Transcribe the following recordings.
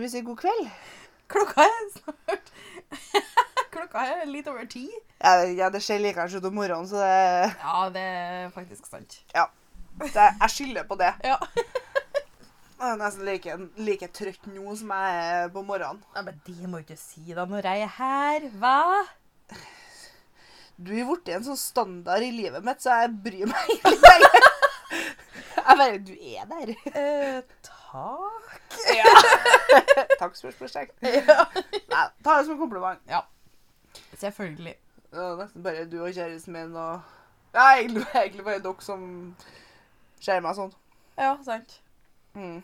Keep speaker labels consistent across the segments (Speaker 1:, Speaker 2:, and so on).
Speaker 1: Jeg tror vi sier god kveld.
Speaker 2: Klokka er snart Klokka er litt over ti.
Speaker 1: Ja, ja det skjer like ut om morgenen, så det,
Speaker 2: Ja, det er faktisk sant.
Speaker 1: det Jeg skylder på det.
Speaker 2: Ja.
Speaker 1: Jeg er nesten like, like trøtt nå som jeg er på morgenen.
Speaker 2: Ja, men det må du ikke si da når jeg er her. Hva?
Speaker 1: Du er blitt en sånn standard i livet mitt, så jeg bryr meg ikke lenger. Jeg bare Du er der.
Speaker 2: Eh, takk.
Speaker 1: Ja. Takk, spørsmålstegn.
Speaker 2: Ja.
Speaker 1: Nei, ta det som en kompliment.
Speaker 2: Selvfølgelig.
Speaker 1: Det er nesten bare du og kjæresten min og Ja, egentlig, egentlig bare dere som ser meg sånn.
Speaker 2: Ja, sant.
Speaker 1: Mm.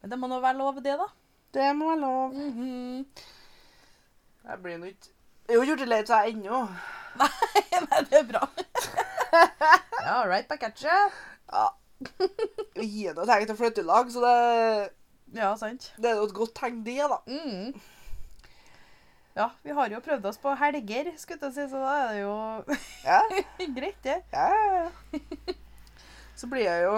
Speaker 2: Men det må nå være lov, det, da.
Speaker 1: Det må være lov.
Speaker 2: Mhm.
Speaker 1: Jeg blir nå ikke Jeg har ikke gjort det leit seg ennå.
Speaker 2: Nei, det er bra. ja, right back at you.
Speaker 1: Ja. Vi noe nå til å flytte i lag, så det,
Speaker 2: Ja, sant.
Speaker 1: det er jo et godt tegn, det, da.
Speaker 2: Mm. Ja, vi har jo prøvd oss på helger, skulle jeg si, så da er det jo
Speaker 1: Ja,
Speaker 2: greit, det.
Speaker 1: ja. Så blir jeg jo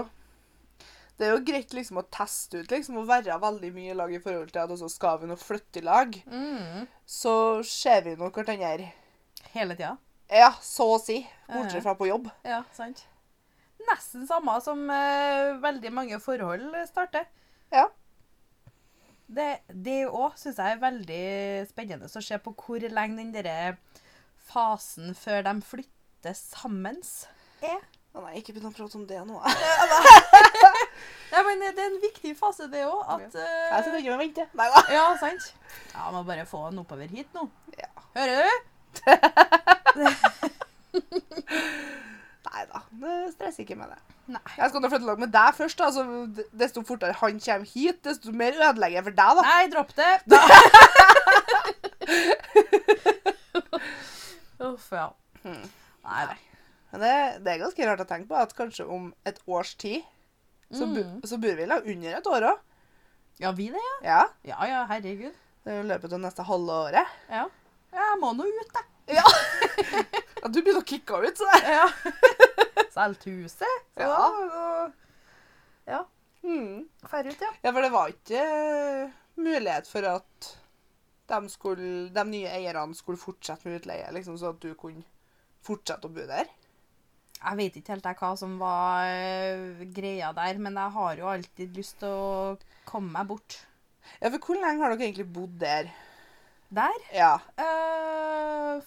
Speaker 1: Det er jo greit liksom å teste ut liksom, å være veldig mye i lag i forhold til at også skal vi nå flytte i lag.
Speaker 2: Mm.
Speaker 1: Så ser vi nå hverandre.
Speaker 2: Hele tida.
Speaker 1: Ja, så å si. Bortsett fra på jobb.
Speaker 2: Ja, sant. Nesten samme som uh, veldig mange forhold starter.
Speaker 1: Ja.
Speaker 2: Det, det òg syns jeg er veldig spennende å se på hvor lenge den derre fasen før de flytter sammen er.
Speaker 1: Å nei, ikke begynn å prate om det nå.
Speaker 2: Nei, men det er en viktig fase, det òg. At eh,
Speaker 1: Jeg sitter ikke og venter. Nei da.
Speaker 2: Ja, sant. Ja, må bare få den oppover hit nå.
Speaker 1: Ja.
Speaker 2: Hører du?
Speaker 1: Nei da. Stress ikke med det.
Speaker 2: Nei.
Speaker 1: Jeg skal nå flytte lag med deg først. da, så Desto fortere han kommer hit, desto mer ødelegger jeg for deg. da.
Speaker 2: Nei, dropp det. Uff, ja.
Speaker 1: Hmm.
Speaker 2: Nei da.
Speaker 1: Men det, det er ganske rart å tenke på at kanskje om et års tid så, bu,
Speaker 2: Mm.
Speaker 1: så bor vi i lag under et år òg.
Speaker 2: Ja, vi det, ja?
Speaker 1: Ja.
Speaker 2: Ja ja, herregud.
Speaker 1: Det er jo løpet av neste halve året.
Speaker 2: Ja. Jeg må nå ut, da.
Speaker 1: Ja. ja du begynner å kicke ut, så.
Speaker 2: Ja. Solgt huset. Så
Speaker 1: Ja.
Speaker 2: da Ja.
Speaker 1: Mm.
Speaker 2: Drar ut, ja.
Speaker 1: Ja, for det var ikke eh, mulighet for at de, skulle, de nye eierne skulle fortsette med utleie, liksom, så at du kunne fortsette å bo der.
Speaker 2: Jeg vet ikke helt hva som var øh, greia der, men jeg har jo alltid lyst til å komme meg bort.
Speaker 1: Ja, for hvor lenge har dere egentlig bodd der?
Speaker 2: Der
Speaker 1: Ja.
Speaker 2: øh,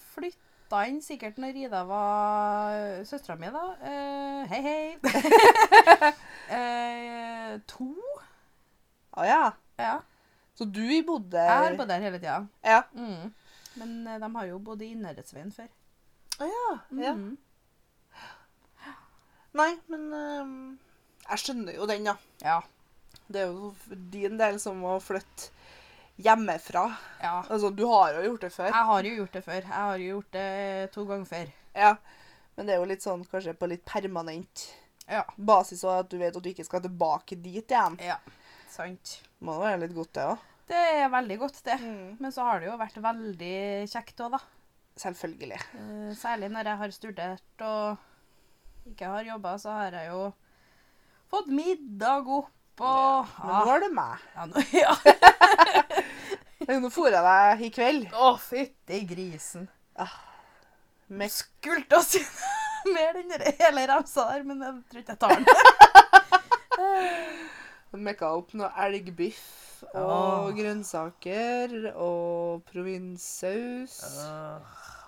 Speaker 2: flytta inn sikkert når Ida var søstera mi, da. Uh, hei, hei. uh, to?
Speaker 1: Å ja.
Speaker 2: Ja.
Speaker 1: Så du bodde
Speaker 2: Jeg har bodd der hele tida.
Speaker 1: Ja.
Speaker 2: Mm. Men uh, de har jo bodd i Innherredsveien før.
Speaker 1: Å oh, ja.
Speaker 2: Mm.
Speaker 1: Nei, men øhm, jeg skjønner jo den, da.
Speaker 2: Ja.
Speaker 1: Det er jo din del som å flytte hjemmefra.
Speaker 2: ja.
Speaker 1: Altså, du har jo gjort det før.
Speaker 2: Jeg har jo gjort det før. Jeg har jo gjort det to ganger før.
Speaker 1: Ja. Men det er jo litt sånn kanskje på litt permanent
Speaker 2: Ja.
Speaker 1: basis, og at du vet at du ikke skal tilbake dit igjen.
Speaker 2: Ja. Sant.
Speaker 1: Må være litt godt, det òg.
Speaker 2: Det er veldig godt, det.
Speaker 1: Mm.
Speaker 2: Men så har det jo vært veldig kjekt òg, da.
Speaker 1: Selvfølgelig.
Speaker 2: Eh, Særlig når jeg har studert og ikke har jobba, så har jeg jo fått middag opp og
Speaker 1: Men nå er det meg.
Speaker 2: ja, nå, ja.
Speaker 1: Nå fôrer jeg deg i kveld.
Speaker 2: Å, fytti grisen.
Speaker 1: Med
Speaker 2: Skulle til å si mer den hele ramsa der, men jeg tror ikke jeg tar den.
Speaker 1: Mekka opp noe elgbiff og
Speaker 2: oh.
Speaker 1: grønnsaker og provinssaus.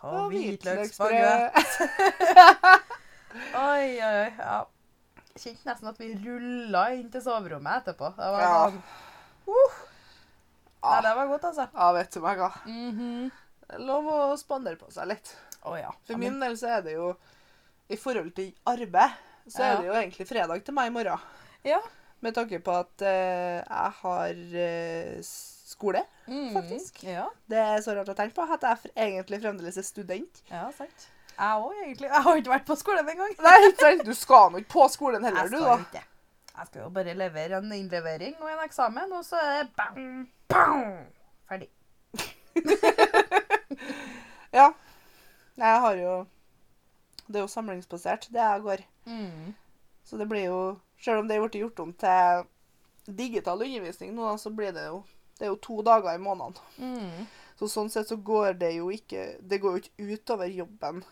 Speaker 2: og
Speaker 1: hvitløksbrød.
Speaker 2: Oi, oi, oi. Ja. Kjente nesten at vi rulla inn til soverommet etterpå. Det var
Speaker 1: Ja.
Speaker 2: sånn uh. Nei, det var godt, altså.
Speaker 1: Ja, vet du meg hva. Mm er Lov å spandere på seg litt.
Speaker 2: Oh, ja.
Speaker 1: For min del så er det jo I forhold til arbeid, så er
Speaker 2: Ja.
Speaker 1: det jo egentlig fredag til meg i morgen.
Speaker 2: Ja.
Speaker 1: Med tanke på at uh, jeg har uh, skole,
Speaker 2: Mhm.
Speaker 1: faktisk.
Speaker 2: Ja,
Speaker 1: Det er så rart å tenke på at jeg egentlig fremdeles er student.
Speaker 2: ja sant. Jeg òg, egentlig. Jeg har ikke vært på skolen engang.
Speaker 1: Nei, du skal nå ikke på skolen heller,
Speaker 2: Jeg
Speaker 1: du,
Speaker 2: skal
Speaker 1: da.
Speaker 2: jo ikke. Jeg skal jo bare levere en innlevering og en eksamen, og så er det bang, bang, ferdig.
Speaker 1: Ja. Jeg har jo Det er jo samlingsbasert, det jeg går.
Speaker 2: Mm.
Speaker 1: Så det blir jo Selv om det er blitt gjort om til digital undervisning nå, så blir det jo Det er jo to dager i måneden.
Speaker 2: Mm.
Speaker 1: Så sånn sett så går det jo ikke Det går jo ikke utover jobben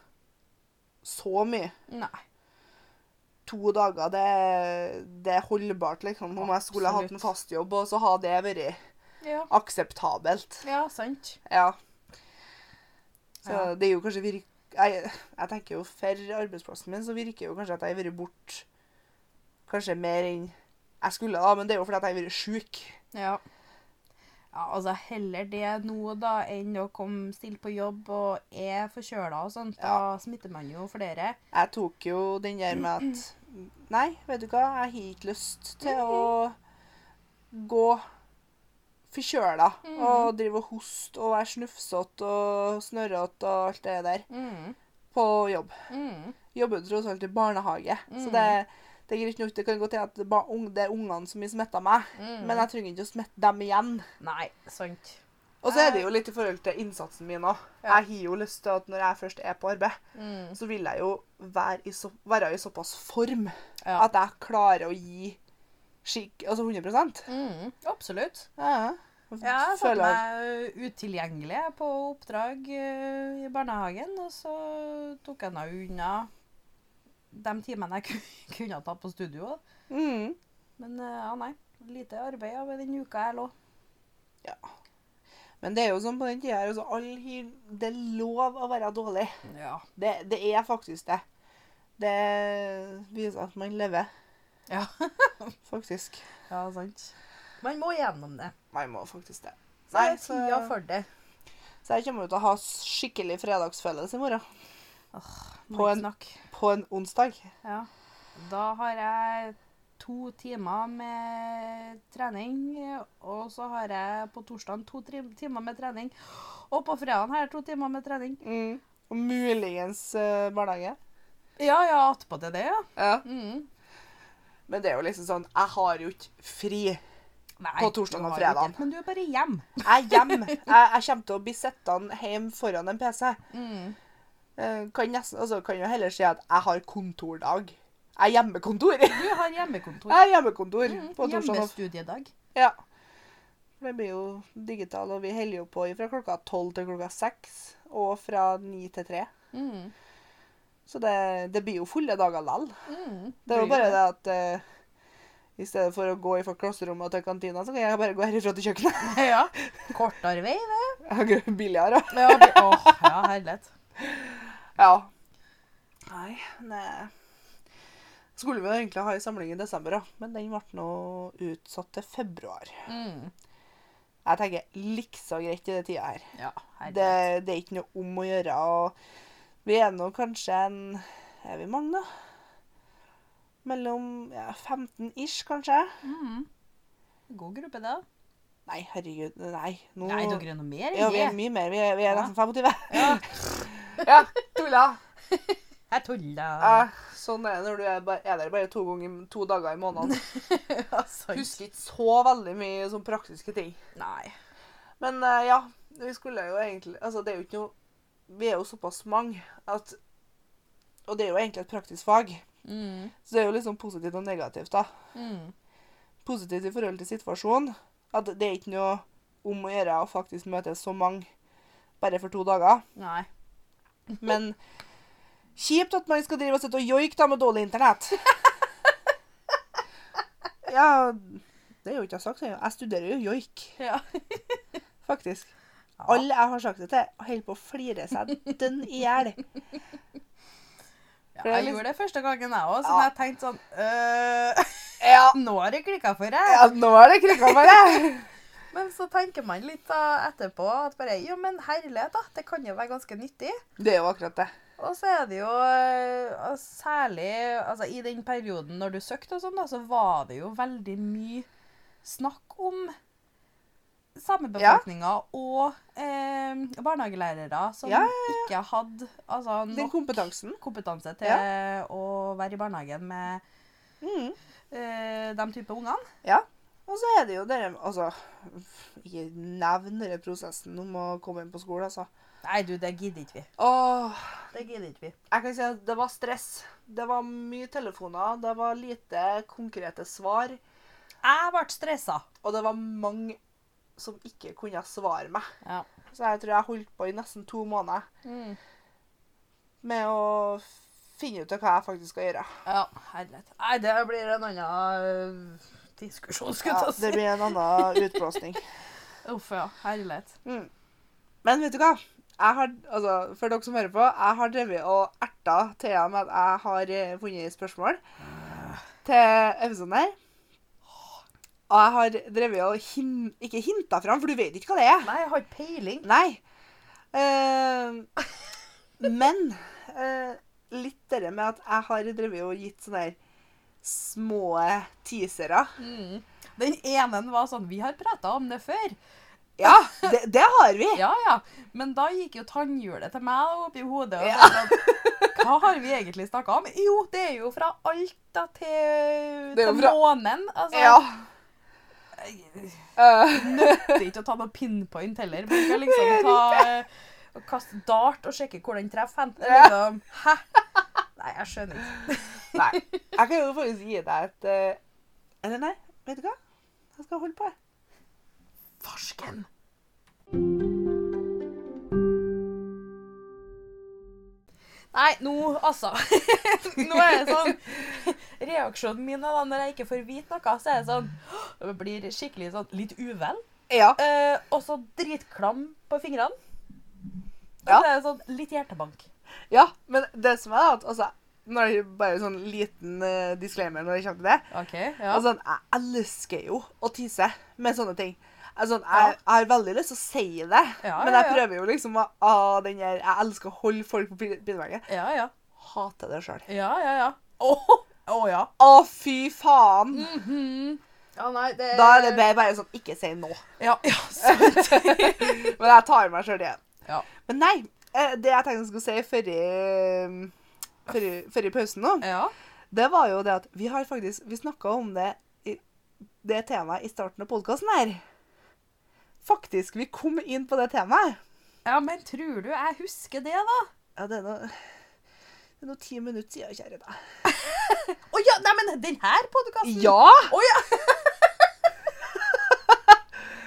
Speaker 1: så mye.
Speaker 2: Nei.
Speaker 1: To dager, det, det er holdbart, liksom. Om jeg skulle hatt en fast jobb, og så har det vært
Speaker 2: Ja.
Speaker 1: akseptabelt.
Speaker 2: ja, sant.
Speaker 1: Ja. Så
Speaker 2: Ja.
Speaker 1: det er jo kanskje virk... Jeg, jeg tenker jo for arbeidsplassen min så virker jo kanskje at jeg har vært bort kanskje mer enn jeg skulle, da. Men det er jo fordi jeg har vært sjuk.
Speaker 2: Ja. Ja. Altså heller det nå, da, enn å komme stille på jobb og er forkjøla og sånt. Da smitter man jo flere.
Speaker 1: Jeg tok jo den der med at Nei, vet du hva, jeg har ikke lyst til å gå forkjøla
Speaker 2: mm.
Speaker 1: og drive og hoste og være snufsete og snørrete og alt det der
Speaker 2: Mm.
Speaker 1: på jobb.
Speaker 2: Mm.
Speaker 1: Jobber jo tross alt i barnehage, så
Speaker 2: det
Speaker 1: det, det er greit nok. Det kan gå til at det, er ungene som har smitta meg,
Speaker 2: Mm.
Speaker 1: men jeg trenger ikke å smitte dem igjen.
Speaker 2: Nei, sant.
Speaker 1: Og så er det jo litt i forhold til innsatsen min òg.
Speaker 2: Ja.
Speaker 1: Jeg har jo lyst til at når jeg først er på arbeid,
Speaker 2: Mm.
Speaker 1: så vil jeg jo være i, så, være i såpass form
Speaker 2: Ja.
Speaker 1: at jeg klarer å gi skikk, altså 100
Speaker 2: Mm. Absolutt.
Speaker 1: Ja.
Speaker 2: Ja, jeg satte meg utilgjengelig på oppdrag eh, i barnehagen, og så tok jeg henne unna de timene jeg kunne ha tatt på studio.
Speaker 1: Mm.
Speaker 2: Men eh, ja, nei. Lite arbeid av den uka jeg lå. Ja.
Speaker 1: Men det er jo sånn på den tida her, altså, Det er lov å være dårlig.
Speaker 2: Ja.
Speaker 1: Det, det er faktisk det. Det viser at man lever,
Speaker 2: Ja.
Speaker 1: faktisk.
Speaker 2: ja, sant. Man må gjennom det.
Speaker 1: Man må faktisk det.
Speaker 2: Så
Speaker 1: Nei,
Speaker 2: det.
Speaker 1: Så jeg kommer til å ha skikkelig fredagsfølelse i morgen.
Speaker 2: Må
Speaker 1: På en- På en onsdag.
Speaker 2: Ja. Da har jeg to timer med trening, og så har jeg på torsdag to timer med trening. Og på fredag har jeg to timer med trening.
Speaker 1: Mm. Og muligens uh, barnehage.
Speaker 2: Ja, ja, attpåtil det, ja.
Speaker 1: Ja.
Speaker 2: Mm.
Speaker 1: Men det er jo liksom sånn Jeg har jo ikke fri.
Speaker 2: Nei,
Speaker 1: På torsdag og fredag.
Speaker 2: Men du er bare hjem.
Speaker 1: Jeg er hjemme. Jeg, jeg kommer til å bli sittende hjemme foran en PC.
Speaker 2: Mm.
Speaker 1: Eh, Kan, nesten, altså, kan jo heller si at jeg har kontordag. Jeg har hjemmekontor.
Speaker 2: Du har hjemmekontor.
Speaker 1: Jeg har hjemmekontor
Speaker 2: Mm,
Speaker 1: på
Speaker 2: Hjemmestudiedag.
Speaker 1: Ja. Det blir jo digital, og vi holder jo på fra klokka tolv til klokka seks. Og fra ni til tre.
Speaker 2: Mm.
Speaker 1: Så det, det blir jo fulle dager likevel.
Speaker 2: Mm.
Speaker 1: Det er jo bare det at uh, i stedet for å gå fra klasserommet til kantina, så kan jeg bare gå herifra til kjøkkenet.
Speaker 2: Ja. Kortere vei, det.
Speaker 1: Er Billigere.
Speaker 2: Ja, bi- oh, ja, herlighet.
Speaker 1: Ja. Nei, nei. Skulle vi egentlig ha ei samling i desember, da, men den ble nå utsatt til februar.
Speaker 2: Mm.
Speaker 1: Jeg tenker likså greit i det tida her.
Speaker 2: Ja,
Speaker 1: Det, det er ikke noe om å gjøre. og Vi er nå kanskje en Er vi mange, da? Mellom ja, 15 ish, kanskje?
Speaker 2: Mm. God gruppe, det.
Speaker 1: Nei, herregud. Nei. Nå,
Speaker 2: Nei, dere er noe mer enn
Speaker 1: ja, vi er mye mer. Vi er, vi er nesten 25.
Speaker 2: Ja.
Speaker 1: ja, tulla.
Speaker 2: Jeg tulla.
Speaker 1: Ja, sånn er det når du er, bare, er der bare to, ganger, to dager i måneden.
Speaker 2: Ja, sant.
Speaker 1: Husker ikke så veldig mye sånn praktiske ting.
Speaker 2: Nei.
Speaker 1: Men uh, ja, vi skulle jo egentlig Altså, det er jo ikke noe Vi er jo såpass mange at Og det er jo egentlig et praktisk fag.
Speaker 2: Mm.
Speaker 1: Så det er jo liksom positivt og negativt, da.
Speaker 2: Mm.
Speaker 1: Positivt i forhold til situasjonen. At det er ikke noe om å gjøre å faktisk møte så mange bare for to dager.
Speaker 2: Nei.
Speaker 1: Men kjipt at man skal drive og sitte og joike da med dårlig internett. Ja, det er jo ikke jeg sagt, jeg. Studerer jo joik,
Speaker 2: Ja.
Speaker 1: faktisk. Alle jeg har sagt det til, holder på å flire seg dønn i hjel.
Speaker 2: Ja,
Speaker 1: er
Speaker 2: jeg gjorde det første gangen, jeg òg. Så
Speaker 1: Ja.
Speaker 2: jeg tenkte sånn øh,
Speaker 1: Ja,
Speaker 2: Nå har det klikka for deg.
Speaker 1: ja nå har det klikka for deg.
Speaker 2: Men så tenker man litt da etterpå at bare Jo, men herlighet, da. Det kan jo være ganske nyttig.
Speaker 1: Det er jo akkurat det.
Speaker 2: Og så er det jo øh, særlig altså i den perioden når du søkte og sånn, da, så var det jo veldig mye snakk om samebefolkninga og eh, barnehagelærere som
Speaker 1: Ja,
Speaker 2: ikke hadde altså, nok kompetanse til å være i barnehagen med
Speaker 1: Mm.
Speaker 2: eh, de type ungene.
Speaker 1: Ja. Og så er det jo dere Altså, ikke nevn den prosessen om å komme inn på skole, altså.
Speaker 2: Nei, du, det gidder ikke vi.
Speaker 1: Åh,
Speaker 2: Det gidder ikke vi.
Speaker 1: jeg kan si at det var stress. Det var mye telefoner, det var lite konkrete svar.
Speaker 2: Jeg ble stressa.
Speaker 1: Og det var mange som ikke kunne svare meg.
Speaker 2: Ja.
Speaker 1: Så jeg tror jeg holdt på i nesten to måneder
Speaker 2: Mm.
Speaker 1: med å finne ut av hva jeg faktisk skal gjøre.
Speaker 2: Ja, herlighet. Nei, det blir en annen diskusjon, skulle
Speaker 1: Ja,
Speaker 2: ta
Speaker 1: det blir en annen utblåsning.
Speaker 2: Uff, ja. Herlighet.
Speaker 1: Mm. Men vet du hva? Jeg har, altså, for dere som hører på, jeg har drevet og erta Thea med at jeg har eh, funnet spørsmål til episoden her. Og jeg har drevet og hin ikke hinta fram, for du vet ikke hva det er.
Speaker 2: Nei, jeg har ikke peiling.
Speaker 1: Nei. Uh, men uh, litt det med at jeg har drevet og gitt sånn her små teasere.
Speaker 2: Mm. Den ene var sånn Vi har prata om det før.
Speaker 1: Ja, det, det har vi.
Speaker 2: Ja, ja. Men da gikk jo tannhjulet til meg oppi hodet. Og
Speaker 1: Ja.
Speaker 2: sånn, Hva har vi egentlig snakka om? Jo, det er jo fra Alta til, til
Speaker 1: fra-
Speaker 2: månen. Altså,
Speaker 1: Ja. Eh,
Speaker 2: Nøtter ikke å ta noe pinpoint heller. Man skal liksom ta eh, kaste dart og sjekke hvor den treffer. Liksom, Hæ? Nei, jeg skjønner ikke.
Speaker 1: nei. Jeg kan jo faktisk gi deg et uh, Eller nei, vet du hva? Jeg skal holde på.
Speaker 2: Farsken. Nei, nå altså Nå er det sånn Reaksjonen min da når jeg ikke får vite noe, så er det sånn Det blir skikkelig sånn litt uvel.
Speaker 1: Ja.
Speaker 2: Eh, og så dritklam på fingrene. Og
Speaker 1: Ja.
Speaker 2: så er det sånn litt hjertebank.
Speaker 1: Ja, men det som er at altså, Nå er det Bare sånn liten uh, disclaimer når det kommer til det.
Speaker 2: Okay, Ja.
Speaker 1: Altså, jeg elsker jo å tise med sånne ting. Altså, jeg, jeg har veldig lyst til å si det,
Speaker 2: Ja,
Speaker 1: men jeg prøver jo liksom å ah, den der, Jeg elsker å holde folk på pin- pinneveggen.
Speaker 2: ja, ja.
Speaker 1: Hater det sjøl.
Speaker 2: Ja, ja, ja. Å oh, ja.
Speaker 1: Å, fy faen!
Speaker 2: Mhm. Ja, nei, det
Speaker 1: Da er det bare, bare sånn Ikke si nå.
Speaker 2: Ja, ja, sant.
Speaker 1: Men jeg tar meg sjøl igjen.
Speaker 2: Ja.
Speaker 1: Men nei, det jeg tenkte jeg skulle si før i, før i, pausen nå,
Speaker 2: ja.
Speaker 1: det var jo det at vi har faktisk Vi snakka om det i det temaet i starten av podkasten her. Faktisk, vi kom inn på det temaet.
Speaker 2: Ja, men tror du jeg husker det, da?
Speaker 1: Ja, det er noe det er noe ti minutter siden, kjære deg.
Speaker 2: Å ja, nei, men den her podkasten?
Speaker 1: Ja!
Speaker 2: Oh, ja!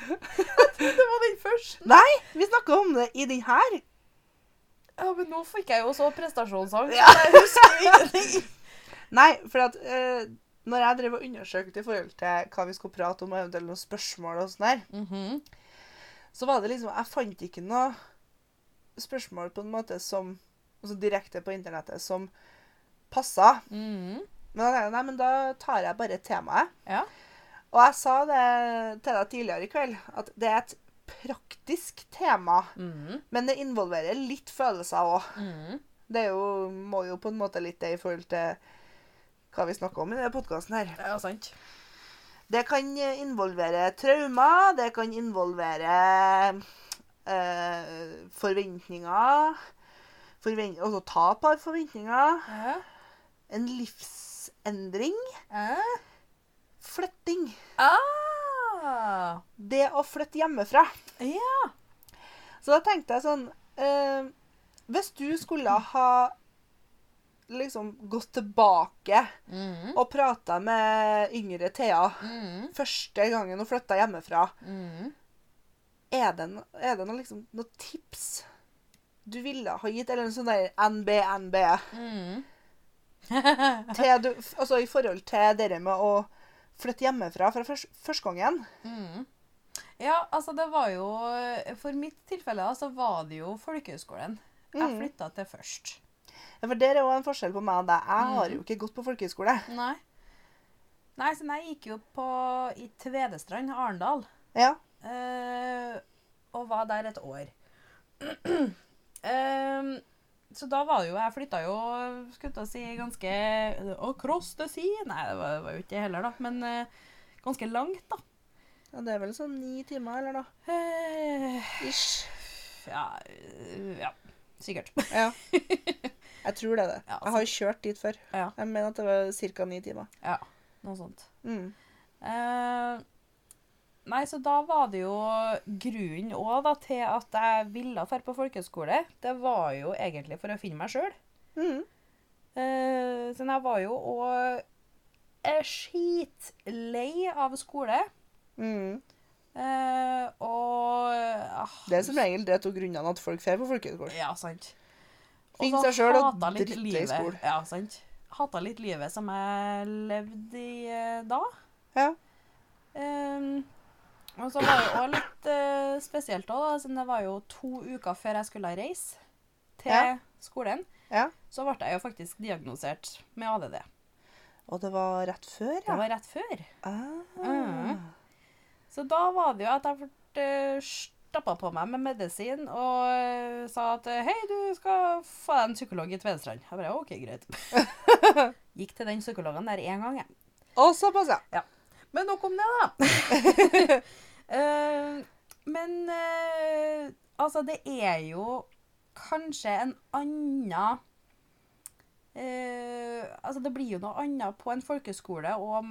Speaker 2: jeg trodde det var den første.
Speaker 1: Nei, vi snakka om det i den her.
Speaker 2: Ja, men nå fikk jeg jo så prestasjonsangst.
Speaker 1: Ja.
Speaker 2: Jeg husker ingenting.
Speaker 1: Nei, for at eh, når jeg drev og undersøkte i forhold til hva vi skulle prate om, og eventuelt noen spørsmål og sånn der,
Speaker 2: Mhm.
Speaker 1: så var det liksom Jeg fant ikke noe spørsmål på en måte som Altså direkte på internettet som passa.
Speaker 2: Mhm.
Speaker 1: Men da tenkte jeg nei, men da tar jeg bare temaet.
Speaker 2: Ja.
Speaker 1: Og jeg sa det til deg tidligere i kveld, at det er et praktisk tema.
Speaker 2: mm.
Speaker 1: Men det involverer litt følelser òg.
Speaker 2: Mm.
Speaker 1: Det jo, må jo på en måte litt det i forhold til hva vi snakker om i denne podkasten her.
Speaker 2: Ja, sant.
Speaker 1: Det kan eh, involvere traumer, det kan involvere eh, forventninger forvent Altså tap av forventninger.
Speaker 2: Ja.
Speaker 1: En livsendring.
Speaker 2: Ja.
Speaker 1: Flytting.
Speaker 2: Ah.
Speaker 1: Det å flytte hjemmefra.
Speaker 2: Ja.
Speaker 1: Så da tenkte jeg sånn eh, Hvis du skulle ha liksom gått tilbake
Speaker 2: Mhm.
Speaker 1: og prata med yngre Thea
Speaker 2: Mhm.
Speaker 1: første gangen hun flytta hjemmefra,
Speaker 2: Mhm.
Speaker 1: er det, er det noe, liksom, noe tips du ville ha gitt? Eller en sånn der NB, NB?
Speaker 2: Mhm.
Speaker 1: Til du, altså i forhold til det med å flytte hjemmefra fra først, første gangen.
Speaker 2: Mm. Ja, altså det var jo For mitt tilfelle da, så var det jo folkehøgskolen jeg
Speaker 1: Mhm.
Speaker 2: flytta til først.
Speaker 1: Ja, for der er jo en forskjell på meg og deg. Jeg har
Speaker 2: Mm.
Speaker 1: jo ikke gått på folkehøyskole.
Speaker 2: Nei. Nei, så jeg gikk jo på i Tvedestrand, Arendal.
Speaker 1: Ja.
Speaker 2: eh, og var der et år. Ehm, så da var det jo Jeg flytta jo, skulle til å si, ganske Across the sea. Nei, det var, det var jo ikke det heller, da. Men eh, ganske langt, da.
Speaker 1: ja, det er vel sånn ni timer, eller da?
Speaker 2: Eh,
Speaker 1: Ish.
Speaker 2: ja, eh, ja, sikkert.
Speaker 1: Ja. Jeg tror det er det.
Speaker 2: Ja,
Speaker 1: Jeg har jo kjørt dit før.
Speaker 2: Ja.
Speaker 1: Jeg mener at det var ca. ni timer.
Speaker 2: Ja, noe sånt.
Speaker 1: Mm.
Speaker 2: Eh, nei, så da var det jo grunnen òg da, til at jeg ville dra på folkehøyskole. Det var jo egentlig for å finne meg sjøl.
Speaker 1: Mm.
Speaker 2: Eh, så jeg var jo òg skitlei av skole.
Speaker 1: Mm.
Speaker 2: Eh,
Speaker 1: Det er som regel det to grunnene at folk drar på folkehøyskole.
Speaker 2: Ja, sant.
Speaker 1: Finn
Speaker 2: Og så
Speaker 1: seg sjøl og
Speaker 2: litt
Speaker 1: i skole.
Speaker 2: Ja, sant. Hata litt livet som jeg levde i eh, da.
Speaker 1: Ja.
Speaker 2: Ehm, og så var det jo litt eh, spesielt òg, siden det var jo to uker før jeg skulle reise til
Speaker 1: Ja.
Speaker 2: skolen.
Speaker 1: Ja.
Speaker 2: Så ble jeg jo faktisk diagnosert med ADD.
Speaker 1: Og det var rett før, ja?
Speaker 2: Det var rett før.
Speaker 1: Ah.
Speaker 2: Mm. Så da var det jo at jeg ble stappa på meg med medisin og eh, sa at eh, hei, du skal få deg en psykolog i Tvedestrand. Jeg bare OK, greit. Gikk til den psykologen der én gang, jeg.
Speaker 1: Og såpass, ja.
Speaker 2: Men nok om det, da. Eh, men uh, altså, det er jo kanskje en annen uh, Altså, det blir jo noe annet på en folkeskole og,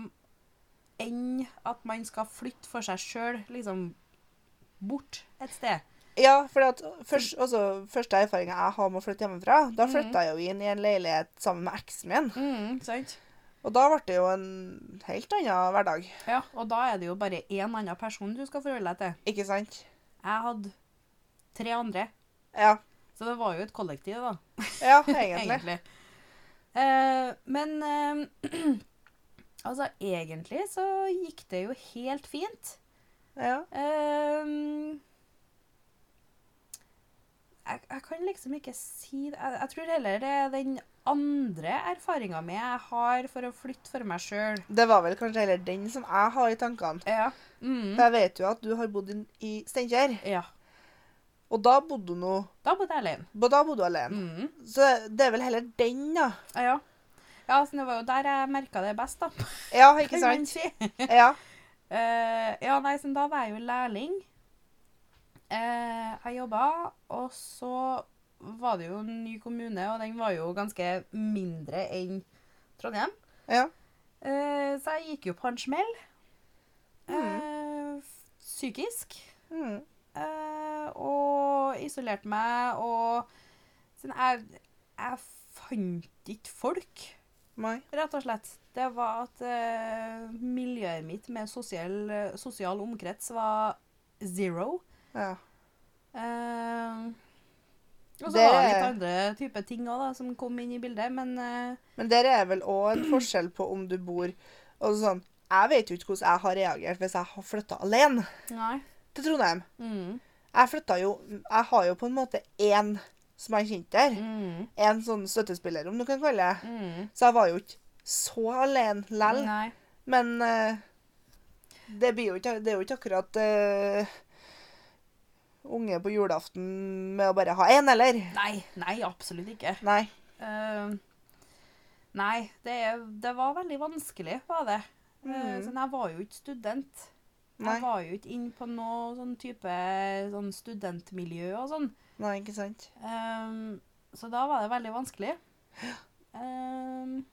Speaker 2: enn at man skal flytte for seg sjøl, liksom bort et sted.
Speaker 1: Ja, for først, også, første erfaringa jeg har med å flytte hjemmefra, da flytta mm. jeg jo inn i en leilighet sammen med eksen min.
Speaker 2: Mm, sant?
Speaker 1: Og da ble det jo en helt annen hverdag.
Speaker 2: Ja, og da er det jo bare én annen person du skal forholde deg til.
Speaker 1: Ikke sant?
Speaker 2: Jeg hadde tre andre,
Speaker 1: Ja.
Speaker 2: så det var jo et kollektiv, da.
Speaker 1: Ja, egentlig.
Speaker 2: Eh, men eh, altså, egentlig så gikk det jo helt fint.
Speaker 1: Ja.
Speaker 2: Eh, jeg, jeg kan liksom ikke si det. Jeg, jeg tror heller det er den andre erfaringer med jeg har for å flytte for meg sjøl.
Speaker 1: Det var vel kanskje heller den som jeg har i tankene.
Speaker 2: Ja. Mm.
Speaker 1: For jeg vet jo at du har bodd i Steinkjer,
Speaker 2: ja.
Speaker 1: og da bodde du nå
Speaker 2: Da bodde jeg alene.
Speaker 1: Da bodde du alene.
Speaker 2: Mm.
Speaker 1: Så det er vel heller den, da.
Speaker 2: Ja. ja, så det var jo der jeg merka det best, da.
Speaker 1: Ja, ikke sant? Ja.
Speaker 2: Uh, ja, nei, så da var jeg jo lærling. Uh, jeg jobba, og så var det jo en ny kommune, og den var jo ganske mindre enn Trondheim.
Speaker 1: Ja.
Speaker 2: Eh, så jeg gikk jo på en smell. Eh, psykisk.
Speaker 1: Mm.
Speaker 2: Eh, og isolerte meg, og sånn, jeg, jeg fant ikke folk.
Speaker 1: Nei.
Speaker 2: Rett og slett. Det var at eh, miljøet mitt med sosial, sosial omkrets var zero.
Speaker 1: Ja.
Speaker 2: Eh, og så var det litt andre typer ting òg som kom inn i bildet, men uh...
Speaker 1: Men der er vel òg en forskjell på om du bor og sånn, Jeg vet jo ikke hvordan jeg har reagert hvis jeg har flytta alene
Speaker 2: Nei.
Speaker 1: til Trondheim.
Speaker 2: Mm,
Speaker 1: Jeg flytta jo Jeg har jo på en måte én som jeg kjente der.
Speaker 2: mm,
Speaker 1: En sånn støttespiller, om du kan kalle det.
Speaker 2: mm.
Speaker 1: Så jeg var jo ikke så alene lell. Men uh, det, blir jo ikke, det er jo ikke akkurat eh, unge på julaften med å bare ha én, eller?
Speaker 2: nei. Nei, absolutt ikke.
Speaker 1: Nei.
Speaker 2: Uh, nei, det, det var veldig vanskelig, var det.
Speaker 1: Mm.
Speaker 2: Uh, sånn, jeg var jo ikke student.
Speaker 1: Nei.
Speaker 2: Jeg var jo ikke inn på noe sånn type sånn studentmiljø og sånn.
Speaker 1: Nei, ikke sant.
Speaker 2: Um, så da var det veldig vanskelig. Um,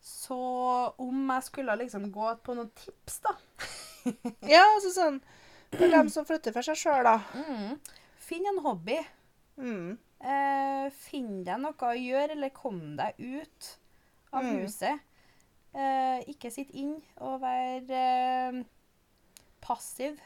Speaker 2: så om jeg skulle liksom gå på noen tips, da
Speaker 1: Ja, altså sånn For dem som flytter for seg sjøl, da.
Speaker 2: mm. Finn en hobby.
Speaker 1: Mm.
Speaker 2: Eh, finn deg noe å gjøre, eller kom deg ut av
Speaker 1: Mm.
Speaker 2: huset. Eh, ikke sitt inn og vær eh, passiv.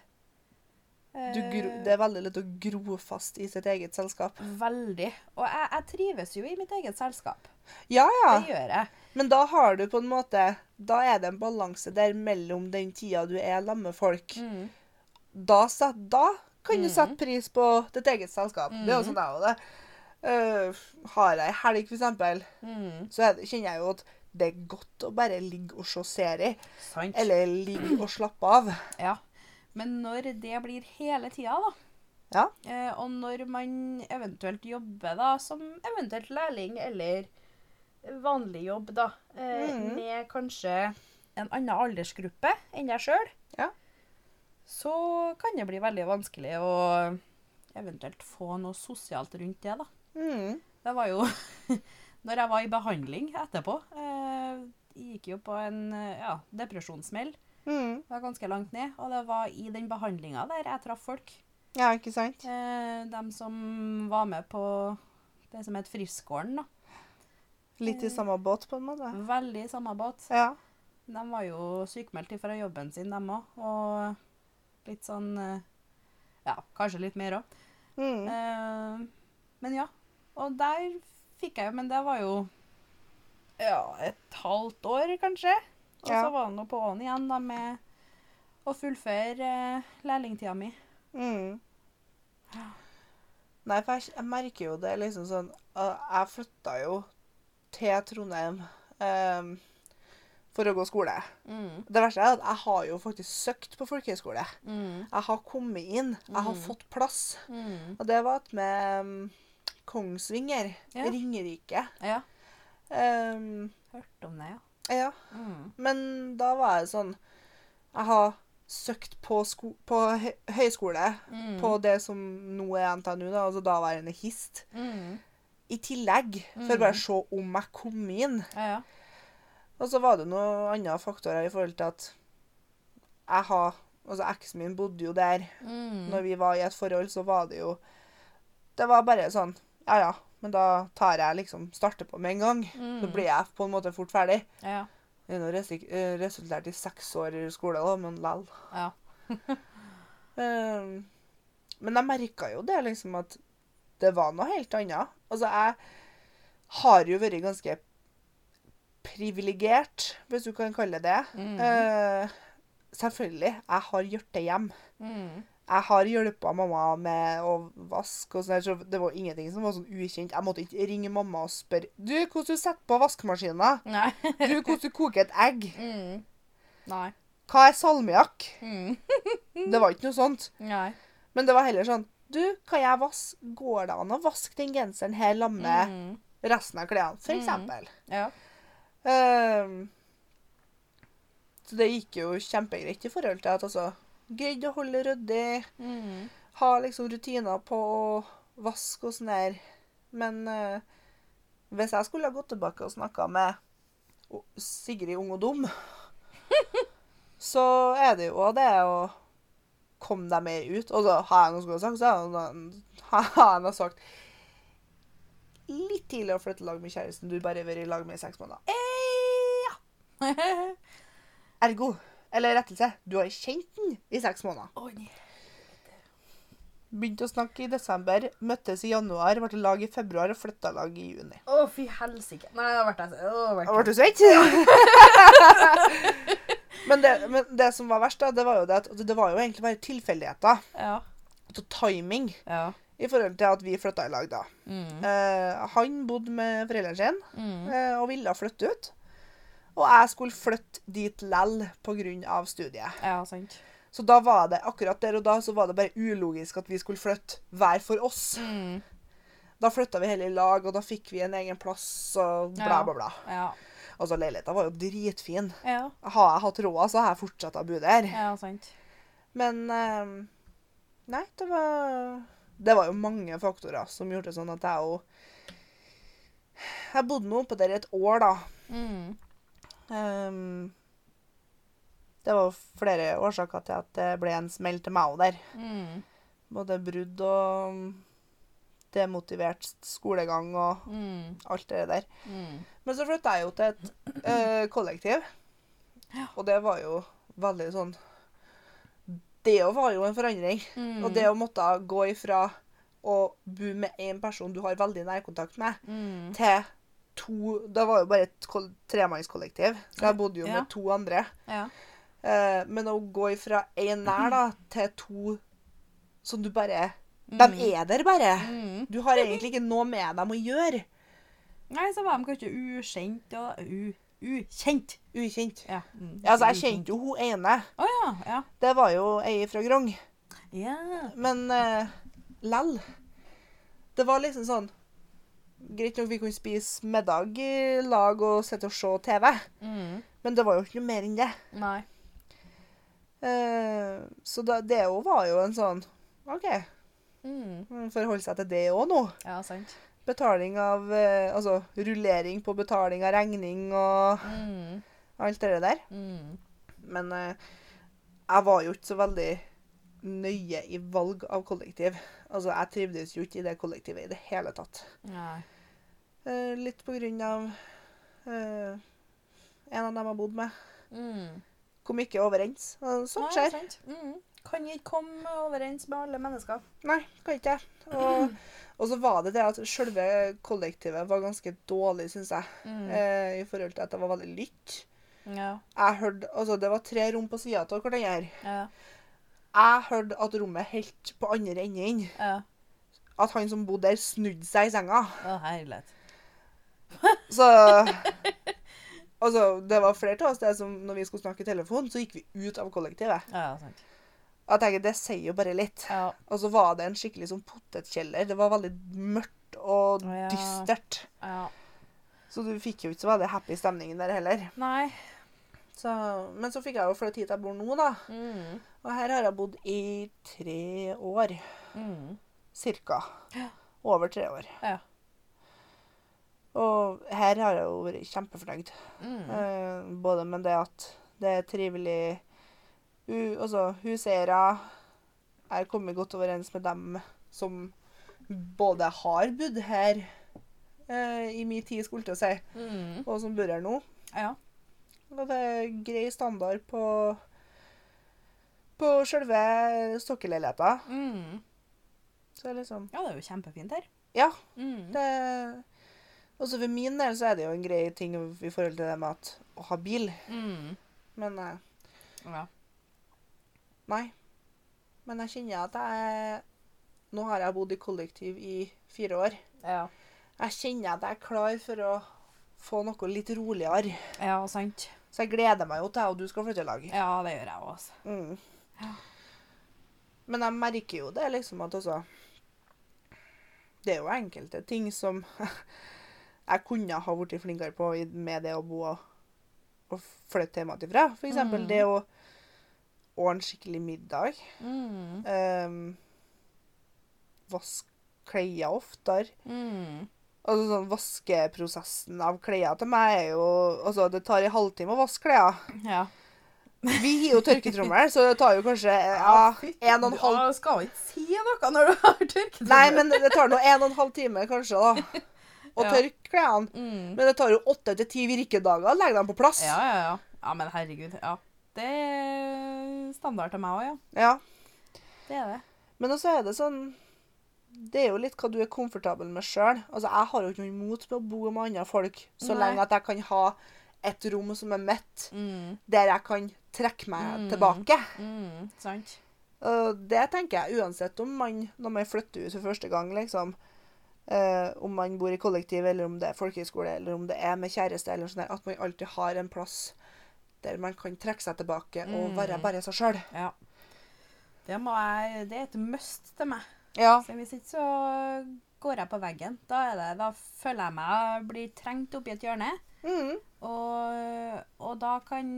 Speaker 1: Du gro,
Speaker 2: Eh,
Speaker 1: det er veldig lett å gro fast i sitt eget selskap.
Speaker 2: Veldig. Og jeg, jeg trives jo i mitt eget selskap.
Speaker 1: Ja, ja.
Speaker 2: Det gjør jeg.
Speaker 1: Men da har du på en måte Da er det en balanse der mellom den tida du er sammen med folk.
Speaker 2: Mm.
Speaker 1: Da, set, da kan du sette pris på ditt eget selskap. Det er jo
Speaker 2: Mhm.
Speaker 1: sånn jeg også det. Uh, har jeg helg, eksempel,
Speaker 2: Mm.
Speaker 1: så det, kjenner jeg jo at det er godt å bare ligge og se serie.
Speaker 2: Sant.
Speaker 1: Eller ligge og slappe av.
Speaker 2: Ja. Men når det blir hele tida, da,
Speaker 1: Ja.
Speaker 2: eh, og når man eventuelt jobber da, som eventuelt lærling eller vanlig jobb, da, eh,
Speaker 1: mm.
Speaker 2: med kanskje en annen aldersgruppe enn deg sjøl. Så kan det bli veldig vanskelig å eventuelt få noe sosialt rundt det, da.
Speaker 1: Mm.
Speaker 2: Det var jo Når jeg var i behandling etterpå eh, gikk jo på en eh, ja, depresjonssmell.
Speaker 1: Mm.
Speaker 2: Det var ganske langt ned. Og det var i den behandlinga der jeg traff folk.
Speaker 1: Ja, ikke sant?
Speaker 2: Eh, de som var med på det som het Friskgården. da.
Speaker 1: Litt i samme båt, på en måte.
Speaker 2: Veldig i samme båt.
Speaker 1: Ja.
Speaker 2: De var jo sykemeldt fra jobben sin, dem òg. Og litt sånn eh, Ja, kanskje litt mer òg.
Speaker 1: Mm.
Speaker 2: Uh, men ja. Og der fikk jeg jo Men det var jo ja, et halvt år, kanskje. Og
Speaker 1: Ja.
Speaker 2: så var det nå på på'n igjen da med å fullføre uh, lærlingtida mi.
Speaker 1: Mm. Nei, for jeg, jeg merker jo det liksom sånn Jeg flytta jo til Trondheim ehm, for å gå skole.
Speaker 2: Mm.
Speaker 1: Det verste er at jeg har jo faktisk søkt på folkehøyskole.
Speaker 2: Mm.
Speaker 1: Jeg har kommet inn. Jeg har
Speaker 2: Mm.
Speaker 1: fått plass.
Speaker 2: Mm.
Speaker 1: Og det var med um, Kongsvinger.
Speaker 2: Ja.
Speaker 1: Ringerike.
Speaker 2: Ja.
Speaker 1: Um,
Speaker 2: Hørt om det, ja.
Speaker 1: ja.
Speaker 2: Mm.
Speaker 1: Men da var jeg sånn Jeg har søkt på, sko på hø høyskole
Speaker 2: Mm.
Speaker 1: på det som nå er NTNU, da, altså daværende HIST,
Speaker 2: Mm.
Speaker 1: i tillegg. For
Speaker 2: Mm.
Speaker 1: bare å se om jeg kom inn.
Speaker 2: Ja, ja.
Speaker 1: Og så var det noen andre faktorer i forhold til at jeg har Altså, eksen min bodde jo der.
Speaker 2: Mm.
Speaker 1: Når vi var i et forhold, så var det jo Det var bare sånn Ja, ja, men da tar jeg liksom Starter på med en gang.
Speaker 2: mm.
Speaker 1: Så blir jeg på en måte fort ferdig.
Speaker 2: Ja.
Speaker 1: Det er nå eh, resultert i seks år i skole, da, men lell.
Speaker 2: Ja.
Speaker 1: Um, men jeg merka jo det, liksom, at det var noe helt annet. Altså, jeg har jo vært ganske privilegert, hvis du kan kalle det.
Speaker 2: Mm.
Speaker 1: uh, selvfølgelig. Jeg har gjort det hjem.
Speaker 2: Mm.
Speaker 1: Jeg har hjulpet mamma med å vaske og sånn. Så det var ingenting som var sånn ukjent. Jeg måtte ikke ringe mamma og spørre Du, hvordan du setter på vaskemaskinen?
Speaker 2: Nei.
Speaker 1: Du, hvordan du koker et egg?
Speaker 2: Mm. Nei.
Speaker 1: Hva er salmiakk?
Speaker 2: Mm.
Speaker 1: Det var ikke noe sånt.
Speaker 2: Nei.
Speaker 1: Men det var heller sånn Du, kan jeg vaske Går det an å vaske den genseren her med
Speaker 2: Mm.
Speaker 1: resten av klærne? For
Speaker 2: Mm.
Speaker 1: eksempel.
Speaker 2: Ja.
Speaker 1: Ehm, så det gikk jo kjempegreit i forhold til at altså Greide å holde ryddig.
Speaker 2: Mm.
Speaker 1: Ha liksom rutiner på å vaske og sånn der. Men uh, hvis jeg skulle ha gått tilbake og snakka med Sigrid ung og dum, så er det jo det å komme deg mer ut. Og så har jeg noe skulle ha sagt, så har jeg- noe sagt Litt tidlig å flytte lag med kjæresten. Du bare vært i lag med i seks måneder. Ergo, eller rettelse, du har kjent den i seks måneder. Begynte å snakke i desember, møttes i januar, ble i lag i februar og flytta lag i juni.
Speaker 2: Å, fy helsike. Nei, da
Speaker 1: Ble du svett? men, det, men det som var verst, da, det var jo det at det var jo egentlig bare tilfeldigheter.
Speaker 2: Ja.
Speaker 1: Altså timing
Speaker 2: Ja.
Speaker 1: i forhold til at vi flytta i lag da.
Speaker 2: Mm.
Speaker 1: Eh, han bodde med foreldrene sine
Speaker 2: Mm.
Speaker 1: eh, og ville flytte ut. Og jeg skulle flytte dit lell pga. studiet.
Speaker 2: Ja, sant.
Speaker 1: Så da var det akkurat der og da så var det bare ulogisk at vi skulle flytte hver for oss.
Speaker 2: Mm.
Speaker 1: Da flytta vi heller i lag, og da fikk vi en egen plass og bla,
Speaker 2: Ja.
Speaker 1: bla, bla.
Speaker 2: Ja.
Speaker 1: Altså, leiligheta var jo dritfin.
Speaker 2: Ja.
Speaker 1: Har jeg hatt råd, så har jeg fortsatt å bo der.
Speaker 2: Ja, sant.
Speaker 1: Men eh, Nei, det var Det var jo mange faktorer som gjorde det sånn at jeg jo Jeg bodde nå oppe der i et år, da.
Speaker 2: Mm.
Speaker 1: Ehm, det var flere årsaker til at det ble en smell til meg òg der.
Speaker 2: Mm.
Speaker 1: Både brudd og demotivert skolegang og
Speaker 2: Mm.
Speaker 1: alt det der.
Speaker 2: Mm.
Speaker 1: Men så flytta jeg jo til et eh, kollektiv, og det var jo veldig sånn Det var jo en forandring.
Speaker 2: Mm.
Speaker 1: Og det å måtte gå ifra å bo med én person du har veldig nærkontakt med,
Speaker 2: mm.
Speaker 1: til to Det var jo bare et kol- tremannskollektiv, så jeg bodde jo
Speaker 2: Ja.
Speaker 1: med to andre.
Speaker 2: Ja.
Speaker 1: Eh, men å gå ifra én nær da, til to som du bare De
Speaker 2: Mm.
Speaker 1: er der bare.
Speaker 2: Mm.
Speaker 1: Du har egentlig ikke noe med dem å gjøre.
Speaker 2: Nei, så var de kanskje ukjent og u, ukjent.
Speaker 1: Ukjent.
Speaker 2: Ja. Mm.
Speaker 1: Ja, altså, jeg kjente jo hun ene.
Speaker 2: Oh, ja. Ja.
Speaker 1: Det var jo ei fra Grong.
Speaker 2: ja.
Speaker 1: Men uh, lell. Det var liksom sånn Greit nok vi kunne spise middag i lag og sitte og se TV,
Speaker 2: Mm.
Speaker 1: men det var jo ikke noe mer enn det.
Speaker 2: Nei.
Speaker 1: Eh, så da, det jo var jo en sånn OK,
Speaker 2: Mm.
Speaker 1: Forholde holde seg til det òg nå.
Speaker 2: Ja, sant.
Speaker 1: Betaling av eh, Altså rullering på betaling av regning og
Speaker 2: Mm.
Speaker 1: alt det der.
Speaker 2: Mm.
Speaker 1: Men eh, jeg var jo ikke så veldig nøye i valg av kollektiv. Altså, jeg trivdes jo ikke i det kollektivet i det hele tatt.
Speaker 2: Nei.
Speaker 1: Eh, litt på grunn av uh, en av dem jeg bodde med.
Speaker 2: Mm.
Speaker 1: Kom ikke overens. Sånt skjer.
Speaker 2: Mm. Kan ikke komme overens med alle mennesker.
Speaker 1: Nei, kan ikke. Og, og så var det det at selve kollektivet var ganske dårlig, syns jeg. Eh, I forhold til at det var veldig lytt.
Speaker 2: Ja.
Speaker 1: Jeg hørte, altså Det var tre rom på sida av hverandre.
Speaker 2: Ja.
Speaker 1: Jeg hørte at rommet helt på andre enden.
Speaker 2: ja.
Speaker 1: At han som bodde der, snudde seg i senga.
Speaker 2: Å, herlighet.
Speaker 1: Så Altså, det var flere av oss det som når vi skulle snakke i telefon, så gikk vi ut av kollektivet.
Speaker 2: Ja, sant.
Speaker 1: Jeg tenker, Det sier jo bare litt.
Speaker 2: Ja.
Speaker 1: Og så var det en skikkelig sånn potetkjeller. Det var veldig mørkt og
Speaker 2: Ja.
Speaker 1: dystert.
Speaker 2: ja.
Speaker 1: Så du fikk jo ikke så veldig happy stemningen der heller.
Speaker 2: Nei.
Speaker 1: Så, men så fikk jeg jo flytte hit jeg bor nå, da.
Speaker 2: Mm.
Speaker 1: Og her har jeg bodd i tre år.
Speaker 2: Mm.
Speaker 1: Cirka. Over tre år.
Speaker 2: Ja.
Speaker 1: Og her har jeg jo vært kjempefornøyd.
Speaker 2: Mm.
Speaker 1: Eh, både med det at det er trivelig Altså huseiere. Jeg har kommet godt overens med dem som både har bodd her eh, i min tid, skulle jeg til å si,
Speaker 2: Mm.
Speaker 1: og som bor her nå.
Speaker 2: Ja.
Speaker 1: Og det er grei standard på på selve stokkelleiligheta.
Speaker 2: Mm.
Speaker 1: Så det liksom
Speaker 2: ja, det er jo kjempefint her.
Speaker 1: Ja.
Speaker 2: Mm.
Speaker 1: Det Også for min del så er det jo en grei ting i forhold til det med at å ha bil.
Speaker 2: Mm.
Speaker 1: Men eh,
Speaker 2: Ja.
Speaker 1: nei. Men jeg kjenner at jeg Nå har jeg bodd i kollektiv i fire år.
Speaker 2: Ja.
Speaker 1: Jeg kjenner at jeg er klar for å få noe litt roligere.
Speaker 2: ja, sant.
Speaker 1: Så jeg gleder meg jo til at du skal flytte i lag.
Speaker 2: Ja, det gjør jeg også.
Speaker 1: Mm.
Speaker 2: Ja.
Speaker 1: Men jeg merker jo det liksom at også Det er jo enkelte ting som jeg kunne ha blitt flinkere på med det å bo og, og flytte hjemmefra. For eksempel
Speaker 2: Mm.
Speaker 1: det å ordne skikkelig middag.
Speaker 2: Mm.
Speaker 1: Um, vaske klær oftere.
Speaker 2: Mm.
Speaker 1: Altså sånn Vaskeprosessen av klær til meg er jo Altså, det tar en halvtime å vaske klær.
Speaker 2: Ja.
Speaker 1: Vi har jo tørketrommel, så det tar jo kanskje ja, en og en halv
Speaker 2: Du skal ikke si noe når du har tørketrommel.
Speaker 1: Nei, men det tar nå en og en halv time kanskje, da. Å
Speaker 2: Ja.
Speaker 1: tørke klærne.
Speaker 2: mm.
Speaker 1: Men det tar jo åtte til ti virkedager å legge dem på plass.
Speaker 2: Ja, ja, ja. Ja, men herregud. Ja. Det er standard til meg òg, ja.
Speaker 1: Ja.
Speaker 2: Det er det.
Speaker 1: Men også er det sånn Det er jo litt hva du er komfortabel med sjøl. Altså, jeg har jo ikke noe imot med å bo med andre folk så
Speaker 2: Nei.
Speaker 1: lenge at jeg kan ha et rom som er mitt,
Speaker 2: Mm.
Speaker 1: der jeg kan trekke meg
Speaker 2: Mm.
Speaker 1: tilbake.
Speaker 2: Mm. Sant.
Speaker 1: Og det tenker jeg uansett om man, når man flytter ut for første gang, liksom Uh, Om man bor i kollektiv, eller om det er folkehøyskole, eller om det er med kjæreste, eller sånn der, at man alltid har en plass der man kan trekke seg tilbake og
Speaker 2: Mm.
Speaker 1: være bare seg sjøl.
Speaker 2: Ja. Det, jeg, det er et must til meg.
Speaker 1: Ja.
Speaker 2: Så hvis ikke så går jeg på veggen. Da, er det, da føler jeg meg blir trengt oppi et hjørne.
Speaker 1: Mm.
Speaker 2: Og, og da kan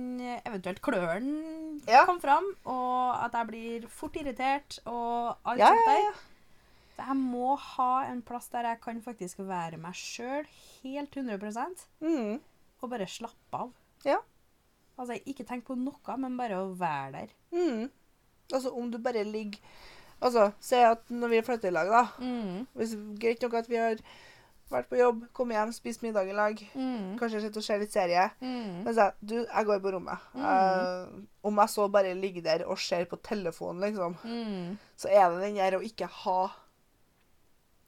Speaker 2: eventuelt klørne
Speaker 1: Ja.
Speaker 2: komme fram, og at jeg blir fort irritert og alt
Speaker 1: Ja,
Speaker 2: sånt der.
Speaker 1: ja.
Speaker 2: Så jeg må ha en plass der jeg kan faktisk være meg sjøl helt 100
Speaker 1: Mm.
Speaker 2: og bare slappe av.
Speaker 1: Ja.
Speaker 2: Altså, ikke tenk på noe, men bare å være der.
Speaker 1: Mm. Altså, om du bare ligger Altså, se at når vi flytter i lag, da
Speaker 2: Mm.
Speaker 1: hvis, Greit nok at vi har vært på jobb, kommet hjem, spist middag i lag,
Speaker 2: Mm.
Speaker 1: kanskje sett og se litt serie.
Speaker 2: Mm.
Speaker 1: Men så jeg, du, jeg går på rommet.
Speaker 2: Mm.
Speaker 1: Eh, om jeg så bare ligger der og ser på telefonen, liksom,
Speaker 2: Mm.
Speaker 1: så er det den der å ikke ha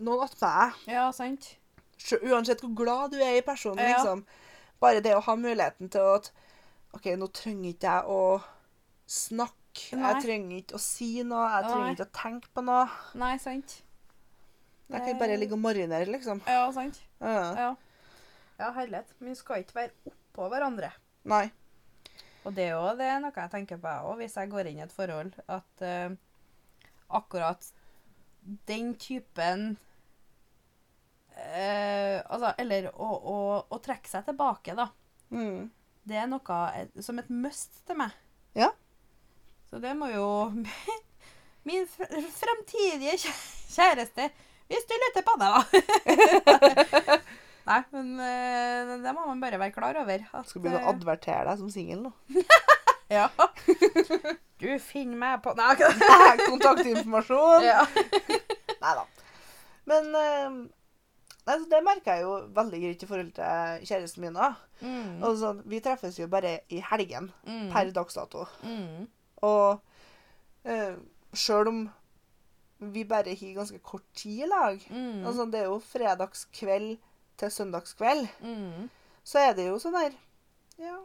Speaker 1: noen attmed deg.
Speaker 2: Ja, sant.
Speaker 1: Så, Uansett hvor glad du er i personen,
Speaker 2: Ja.
Speaker 1: liksom. Bare det å ha muligheten til at OK, nå trenger ikke jeg å snakke.
Speaker 2: Nei.
Speaker 1: Jeg trenger ikke å si noe. Jeg trenger
Speaker 2: Nei.
Speaker 1: ikke å tenke på noe.
Speaker 2: Nei, sant.
Speaker 1: Jeg kan bare ligge og marinere, liksom.
Speaker 2: Ja, sant.
Speaker 1: Ja.
Speaker 2: Ja. Ja, herlighet. Men vi skal ikke være oppå hverandre.
Speaker 1: Nei.
Speaker 2: Og det er jo det er noe jeg tenker på òg, hvis jeg går inn i et forhold, at uh, akkurat den typen uh, Altså, eller å, å, å trekke seg tilbake, da.
Speaker 1: Mm.
Speaker 2: Det er noe eh, som et must til meg.
Speaker 1: Ja.
Speaker 2: Så det må jo min fremtidige kjæreste Hvis du lytter på det, da. Nei, men eh, det må man bare være klar over. At,
Speaker 1: Skal begynne å
Speaker 2: eh,
Speaker 1: advertere deg som singel nå.
Speaker 2: Ja. Du finner meg på Nei.
Speaker 1: Kontaktinformasjon.
Speaker 2: Ja.
Speaker 1: Nei da. Men eh, nei, det merker jeg jo veldig greit i forhold til kjæresten min da.
Speaker 2: Mm.
Speaker 1: Altså, vi treffes jo bare i helgen
Speaker 2: Mm.
Speaker 1: per dags dato.
Speaker 2: Mm.
Speaker 1: Og eh, Sjøl om vi bare har ganske kort tid i lag
Speaker 2: Mm.
Speaker 1: altså, Det er jo fredagskveld til søndagskveld.
Speaker 2: Mm.
Speaker 1: Så er det jo sånn der Ja,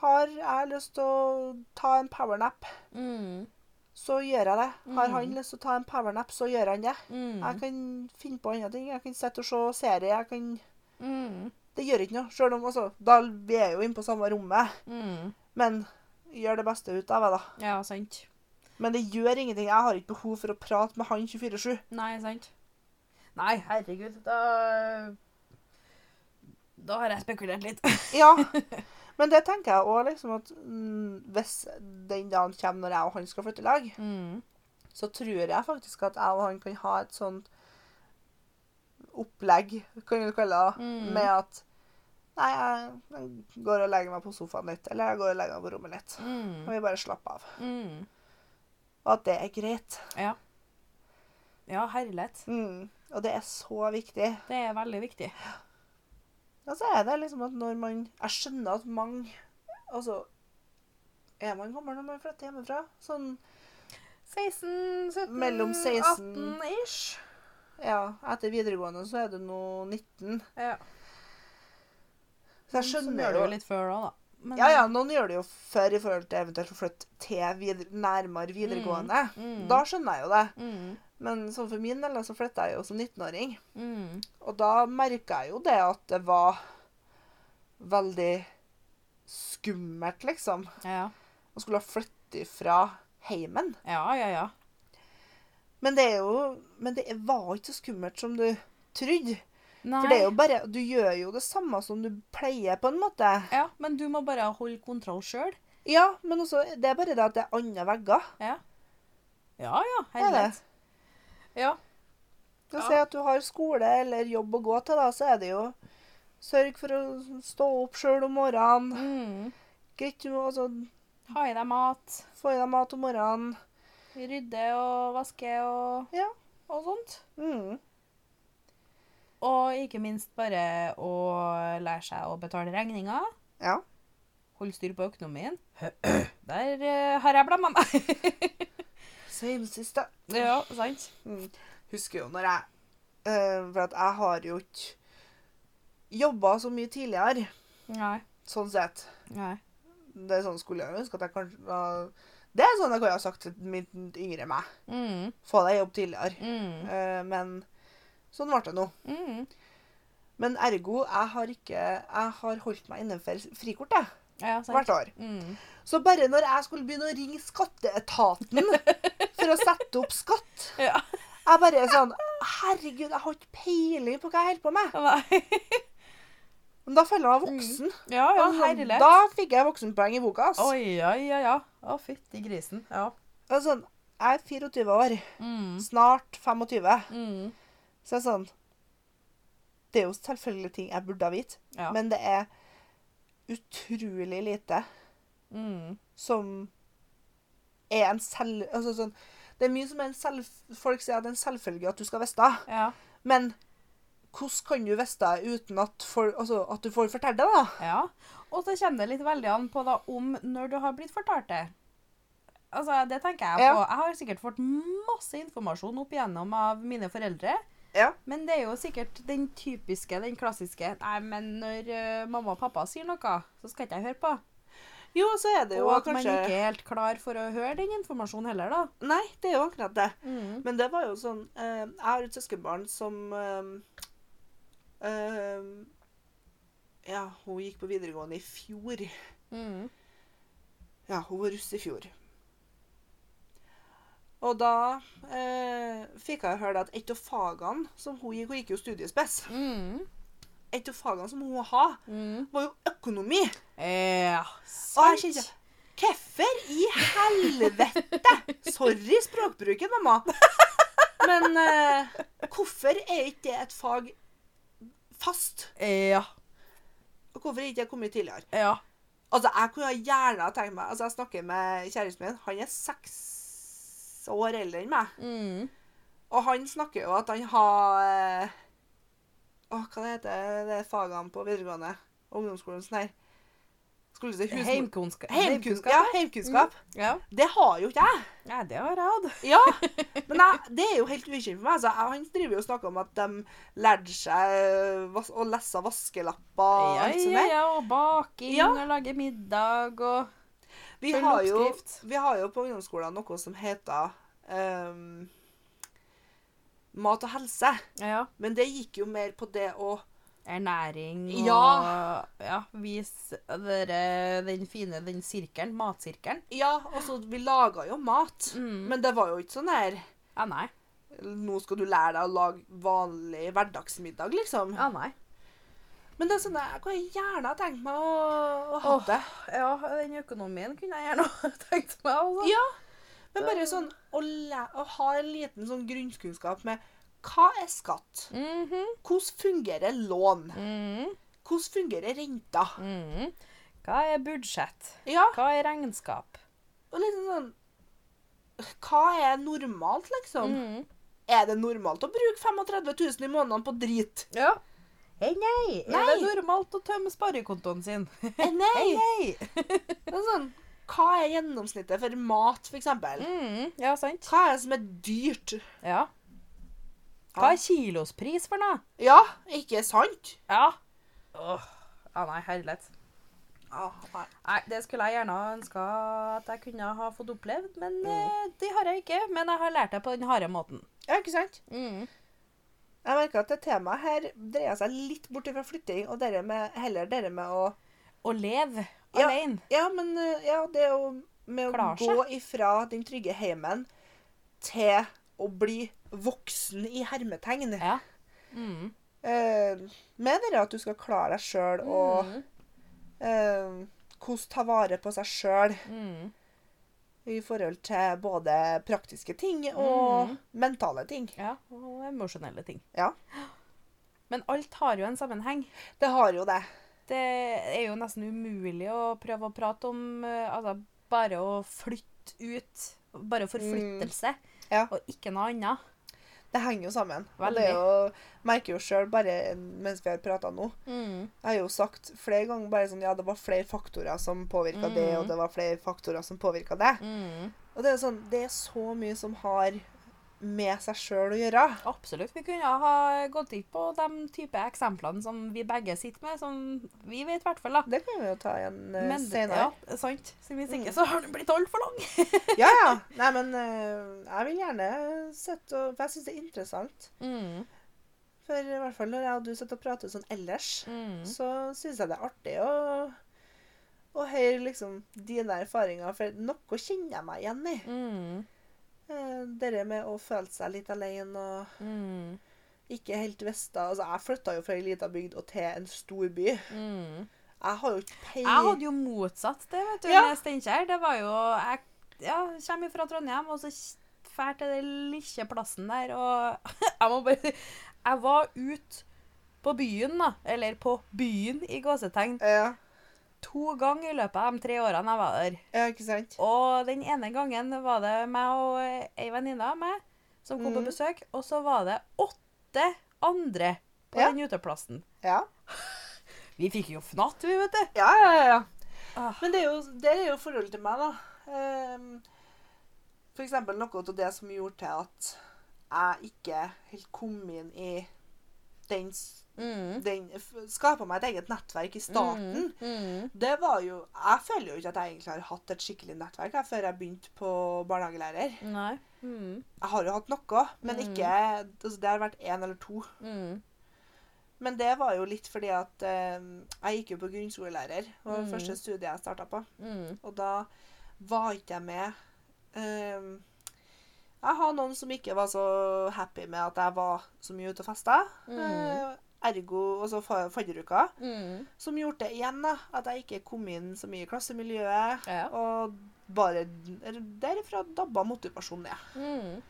Speaker 1: har jeg lyst til å ta en powernap,
Speaker 2: Mm.
Speaker 1: så gjør jeg det. Har
Speaker 2: Mm.
Speaker 1: han lyst til å ta en powernap, så gjør han det.
Speaker 2: Mm.
Speaker 1: Jeg kan finne på andre ting. Jeg kan sitte og se serie. Jeg kan
Speaker 2: Mm.
Speaker 1: Det gjør ikke noe. Selv om altså, da Vi er jo inne på samme rommet.
Speaker 2: Mm.
Speaker 1: Men gjør det beste ut av det, da.
Speaker 2: Ja, sant.
Speaker 1: Men det gjør ingenting. Jeg har ikke behov for å prate med han 24-7.
Speaker 2: Nei, sant. Nei, herregud, da Da har jeg spekulert litt.
Speaker 1: Ja. Men det tenker jeg òg, liksom, at mm, hvis den dagen kommer når jeg og han skal flytte i lag,
Speaker 2: Mm.
Speaker 1: så tror jeg faktisk at jeg og han kan ha et sånt opplegg, kan du kalle det,
Speaker 2: Mm.
Speaker 1: med at Nei, jeg går og legger meg på sofaen litt, eller jeg går og legger meg på rommet litt. Og
Speaker 2: Mm.
Speaker 1: vi bare slapper av.
Speaker 2: Mm.
Speaker 1: Og at det er greit.
Speaker 2: Ja. Ja, herlighet.
Speaker 1: Mm. Og det er så viktig.
Speaker 2: Det er veldig viktig.
Speaker 1: Og så er det liksom at når man Jeg skjønner at mange Altså Er man gammel når man flytter hjemmefra? Sånn
Speaker 2: 16, 17,
Speaker 1: Mellom 16
Speaker 2: 18 ish.
Speaker 1: Ja, etter videregående så er du nå 19.
Speaker 2: Ja.
Speaker 1: Så jeg skjønner
Speaker 2: gjør det
Speaker 1: jo
Speaker 2: litt før da, da. Men-
Speaker 1: Ja, ja, noen gjør det jo før i forhold til eventuelt å flytte til videre, nærmere videregående.
Speaker 2: Mm.
Speaker 1: Da skjønner jeg jo det.
Speaker 2: Mm.
Speaker 1: Men sånn for min del så flytta jeg jo som 19-åring.
Speaker 2: Mm.
Speaker 1: Og da merka jeg jo det at det var veldig skummelt, liksom.
Speaker 2: Ja.
Speaker 1: Å skulle flytte fra heimen.
Speaker 2: Ja, ja, ja.
Speaker 1: Men det er jo Men det var ikke så skummelt som du trodde.
Speaker 2: Nei.
Speaker 1: For det er jo bare Du gjør jo det samme som du pleier, på en måte.
Speaker 2: Ja, men du må bare holde kontroll sjøl.
Speaker 1: Ja, men også Det er bare det at det er andre vegger.
Speaker 2: Ja. Ja, ja.
Speaker 1: helt?
Speaker 2: Herlighet. Ja.
Speaker 1: Så
Speaker 2: Ja.
Speaker 1: Si at du har skole eller jobb å gå til, da, så er det jo Sørg for å stå opp sjøl om morgenen.
Speaker 2: Mm.
Speaker 1: Greit, du må altså
Speaker 2: Ha i deg mat.
Speaker 1: få i deg mat om morgenen.
Speaker 2: Rydde og vaske og,
Speaker 1: Ja.
Speaker 2: og sånt.
Speaker 1: Mm.
Speaker 2: Og ikke minst bare å lære seg å betale regninger.
Speaker 1: Ja.
Speaker 2: Holde styr på økonomien. Der uh, har jeg blamma meg.
Speaker 1: Same sister.
Speaker 2: ja, sant?
Speaker 1: Mm. Husker jo når jeg uh, For at jeg har jo ikke jobba så mye tidligere,
Speaker 2: Nei.
Speaker 1: sånn sett.
Speaker 2: Nei.
Speaker 1: Det er sånn skulle jeg ønske at jeg kanskje var- Det er sånn jeg kunne ha sagt til mitt yngre meg.
Speaker 2: Mm.
Speaker 1: Få deg jobb tidligere.
Speaker 2: Mm.
Speaker 1: Eh, men sånn ble det nå.
Speaker 2: Mm.
Speaker 1: Men ergo, jeg har ikke Jeg har holdt meg innenfor frikort, jeg.
Speaker 2: Ja.
Speaker 1: Hvert år.
Speaker 2: Mm.
Speaker 1: Så bare når jeg skulle begynne å ringe skatteetaten for å sette opp skatt
Speaker 2: Ja.
Speaker 1: Jeg bare er sånn Herregud, jeg har ikke peiling på hva jeg holder på med.
Speaker 2: Nei.
Speaker 1: Men da føler jeg meg voksen.
Speaker 2: Ja, ja,
Speaker 1: Og sånn, da fikk jeg voksenpoeng i boka. ass.
Speaker 2: Oi, ja, ja, ja. Å, fytti grisen. Ja.
Speaker 1: Sånn, jeg er 24 år.
Speaker 2: Mm.
Speaker 1: Snart 25.
Speaker 2: Mm.
Speaker 1: Så det er sånn Det er jo selvfølgelig ting jeg burde ha vite,
Speaker 2: Ja.
Speaker 1: men det er utrolig lite
Speaker 2: Mm.
Speaker 1: som er en selv... Altså sånn Det er mye som er en selv... Folk sier at det er en selvfølge at du skal vite.
Speaker 2: Ja.
Speaker 1: Men hvordan kan du vite uten at, for, altså, at du får fortelle det, da?
Speaker 2: ja. Og så kommer det litt veldig an på da om når du har blitt fortalt det. Altså, det tenker jeg
Speaker 1: Ja.
Speaker 2: på. Jeg har sikkert fått masse informasjon opp igjennom av mine foreldre.
Speaker 1: Ja.
Speaker 2: Men det er jo sikkert den typiske, den klassiske Nei, men når uh, mamma og pappa sier noe, så skal ikke jeg høre på.
Speaker 1: Jo, så er det jo
Speaker 2: og at
Speaker 1: kanskje
Speaker 2: man ikke er helt klar for å høre den informasjonen heller, da.
Speaker 1: Nei, det er jo akkurat det.
Speaker 2: Mm.
Speaker 1: Men det var jo sånn uh, Jeg har et søskenbarn som uh, Ja, hun gikk på videregående i fjor.
Speaker 2: Mm.
Speaker 1: Ja, hun var russ i fjor. Og da eh, fikk jeg høre at et av fagene som hun gikk Hun gikk jo studiespes.
Speaker 2: Mm.
Speaker 1: Et av fagene som hun har,
Speaker 2: Mm.
Speaker 1: var jo økonomi.
Speaker 2: Ja,
Speaker 1: Og jeg
Speaker 2: sant.
Speaker 1: kjente Hvorfor i helvete? Sorry språkbruken, mamma. Men eh, hvorfor er ikke det et fag fast?
Speaker 2: Ja.
Speaker 1: Og hvorfor er ikke det kommet tidligere?
Speaker 2: Ja.
Speaker 1: Altså, Jeg kunne gjerne tenkt meg Altså, Jeg snakker med kjæresten min. Han er seks år eldre enn meg.
Speaker 2: Mm.
Speaker 1: Og han snakker jo at han har Å, hva det heter det fagene på videregående? Ungdomsskolen sånn her. Skulle si.
Speaker 2: Heimkunnskap.
Speaker 1: Heimkunnskap. Ja, heimkunnskap.
Speaker 2: Ja.
Speaker 1: Det har jo ikke jeg.
Speaker 2: ja, det har jeg hatt.
Speaker 1: Ja, men jeg, det er jo helt ukjent for meg. Så jeg, han driver jo og snakker om at de lærte seg eh, å lese vaskelapper
Speaker 2: Ja, ja, ja, og baking og lage middag og
Speaker 1: Vi har, jo, vi har jo på ungdomsskolen noe som heter um, mat og helse.
Speaker 2: ja,
Speaker 1: Men det gikk jo mer på det å
Speaker 2: ernæring og
Speaker 1: Ja.
Speaker 2: ja vis dere den fine den sirkelen, matsirkelen.
Speaker 1: Ja, altså, vi laga jo mat.
Speaker 2: Mm.
Speaker 1: Men det var jo ikke sånn her
Speaker 2: Ja, nei.
Speaker 1: Nå skal du lære deg å lage vanlig hverdagsmiddag, liksom.
Speaker 2: Ja, nei.
Speaker 1: Men det er sånn jeg kunne gjerne ha tenkt meg å, å ha det.
Speaker 2: Ja, den økonomien kunne jeg gjerne ha tenkt meg. Altså.
Speaker 1: Ja, men bare sånn å, å ha en liten sånn grunnkunnskap med hva er skatt?
Speaker 2: Mhm,
Speaker 1: Hvordan fungerer lån?
Speaker 2: mhm,
Speaker 1: Hvordan fungerer renta?
Speaker 2: -hmm. Hva er budsjett?
Speaker 1: Ja,
Speaker 2: Hva er regnskap?
Speaker 1: og liksom sånn Hva er normalt, liksom?
Speaker 2: Mhm.
Speaker 1: Er det normalt å bruke 35 000 i måneden på drit?
Speaker 2: Ja. Hei, nei. Er
Speaker 1: Nei.
Speaker 2: det normalt å tømme sparekontoen sin?
Speaker 1: Hei, nei!
Speaker 2: nei.
Speaker 1: Det er sånn, hva er gjennomsnittet for mat, eksempel?
Speaker 2: Mhm, Ja, sant.
Speaker 1: Hva er det som er dyrt?
Speaker 2: Ja. Hva er kilospris for noe?
Speaker 1: Ja, ikke sant?
Speaker 2: Ja. Åh. Ja, nei, herlighet.
Speaker 1: Ah, nei.
Speaker 2: Nei, Det skulle jeg gjerne ønska at jeg kunne ha fått opplevd, men mm. det har jeg ikke. Men jeg har lært det på den harde måten.
Speaker 1: ja, ikke sant?
Speaker 2: Mm.
Speaker 1: Jeg merker at det temaet her dreier seg litt bort fra flytting, og dere med, heller dere med å
Speaker 2: Å leve
Speaker 1: Ja.
Speaker 2: alene.
Speaker 1: Ja, men eh, ja, det å med å
Speaker 2: seg.
Speaker 1: gå ifra den trygge heimen til å bli voksen i hermetegn.
Speaker 2: Ja. Mm.
Speaker 1: Eh, med det at du skal klare deg sjøl og
Speaker 2: Mm.
Speaker 1: eh, hvordan ta vare på seg sjøl
Speaker 2: Mm.
Speaker 1: I forhold til både praktiske ting og
Speaker 2: Mm.
Speaker 1: mentale ting.
Speaker 2: Ja, og emosjonelle ting.
Speaker 1: Ja.
Speaker 2: Men alt har jo en sammenheng.
Speaker 1: Det har jo det.
Speaker 2: Det er jo nesten umulig å prøve å prate om eh, altså, bare å flytte ut. Bare forflyttelse,
Speaker 1: Ja.
Speaker 2: og ikke noe annet.
Speaker 1: Det henger jo sammen. Og det er jo, merker jo sjøl, bare mens vi har prata nå Jeg har jo sagt flere ganger bare sånn Ja, det var flere faktorer som påvirka det,
Speaker 2: Mm.
Speaker 1: og det var flere faktorer som påvirka det.
Speaker 2: Mm.
Speaker 1: Og det er sånn Det er så mye som har med seg sjøl å gjøre.
Speaker 2: Absolutt. Vi kunne ha gått inn på de type eksemplene som vi begge sitter med, som vi vet i hvert fall. da.
Speaker 1: Det kan vi jo ta igjen uh,
Speaker 2: Men
Speaker 1: senere.
Speaker 2: ja, sant. Så hvis ikke,
Speaker 1: Mm.
Speaker 2: så har den blitt altfor lang.
Speaker 1: Ja, ja. Nei, men uh, jeg vil gjerne sitte og For jeg syns det er interessant.
Speaker 2: Mm.
Speaker 1: For i hvert fall når jeg og du sitter og prater sånn ellers,
Speaker 2: Mm.
Speaker 1: så syns jeg det er artig å og høre liksom dine erfaringer, for noe kjenner jeg meg igjen i.
Speaker 2: Mm.
Speaker 1: Eh, Det med å føle seg litt alene og
Speaker 2: Mm.
Speaker 1: ikke helt visste Altså, jeg flytta jo fra ei lita bygd og til en stor by.
Speaker 2: Mm.
Speaker 1: Jeg har jo ikke
Speaker 2: Jeg hadde jo motsatt det, vet du,
Speaker 1: Ja.
Speaker 2: med Steinkjer. Det var jo Jeg ja, kommer fra Trondheim, og så drar til den lille plassen der, og jeg må bare Jeg var ute på byen, da, eller på byen i gåsetegn,
Speaker 1: Ja,
Speaker 2: to ganger i løpet av de tre årene jeg var der.
Speaker 1: ja, ikke sant?
Speaker 2: Og den ene gangen var det meg og ei venninne av meg som kom på
Speaker 1: Mhm.
Speaker 2: besøk, og så var det åtte andre på
Speaker 1: Ja.
Speaker 2: den uteplassen.
Speaker 1: Ja.
Speaker 2: Vi fikk jo fnatt, vi, vet du.
Speaker 1: Ja, ja, ja.
Speaker 2: Ah.
Speaker 1: Men det er jo, det er jo forholdet til meg, da. Um, for eksempel noe av det som gjorde til at jeg ikke helt kom inn i den,
Speaker 2: Mm.
Speaker 1: den Skapa meg et eget nettverk i starten.
Speaker 2: Mm.
Speaker 1: Det var jo Jeg føler jo ikke at jeg egentlig har hatt et skikkelig nettverk jeg, før jeg begynte på barnehagelærer.
Speaker 2: Nei. Mm.
Speaker 1: Jeg har jo hatt noe, men
Speaker 2: Mm.
Speaker 1: ikke altså Det har vært én eller to.
Speaker 2: Mm.
Speaker 1: Men det var jo litt fordi at eh, jeg gikk jo på grunnskolelærer. Det var det
Speaker 2: Mm.
Speaker 1: første studiet jeg starta på.
Speaker 2: Mm.
Speaker 1: Og da var ikke jeg med. Ehm, jeg har noen som ikke var så happy med at jeg var så mye ute og festa.
Speaker 2: Mm.
Speaker 1: Ergo altså så fadderuka.
Speaker 2: Mm.
Speaker 1: Som gjorde det igjen, da. At jeg ikke kom inn så mye i klassemiljøet.
Speaker 2: Ja.
Speaker 1: Og bare derifra dabba motivasjonen ned.
Speaker 2: Mm.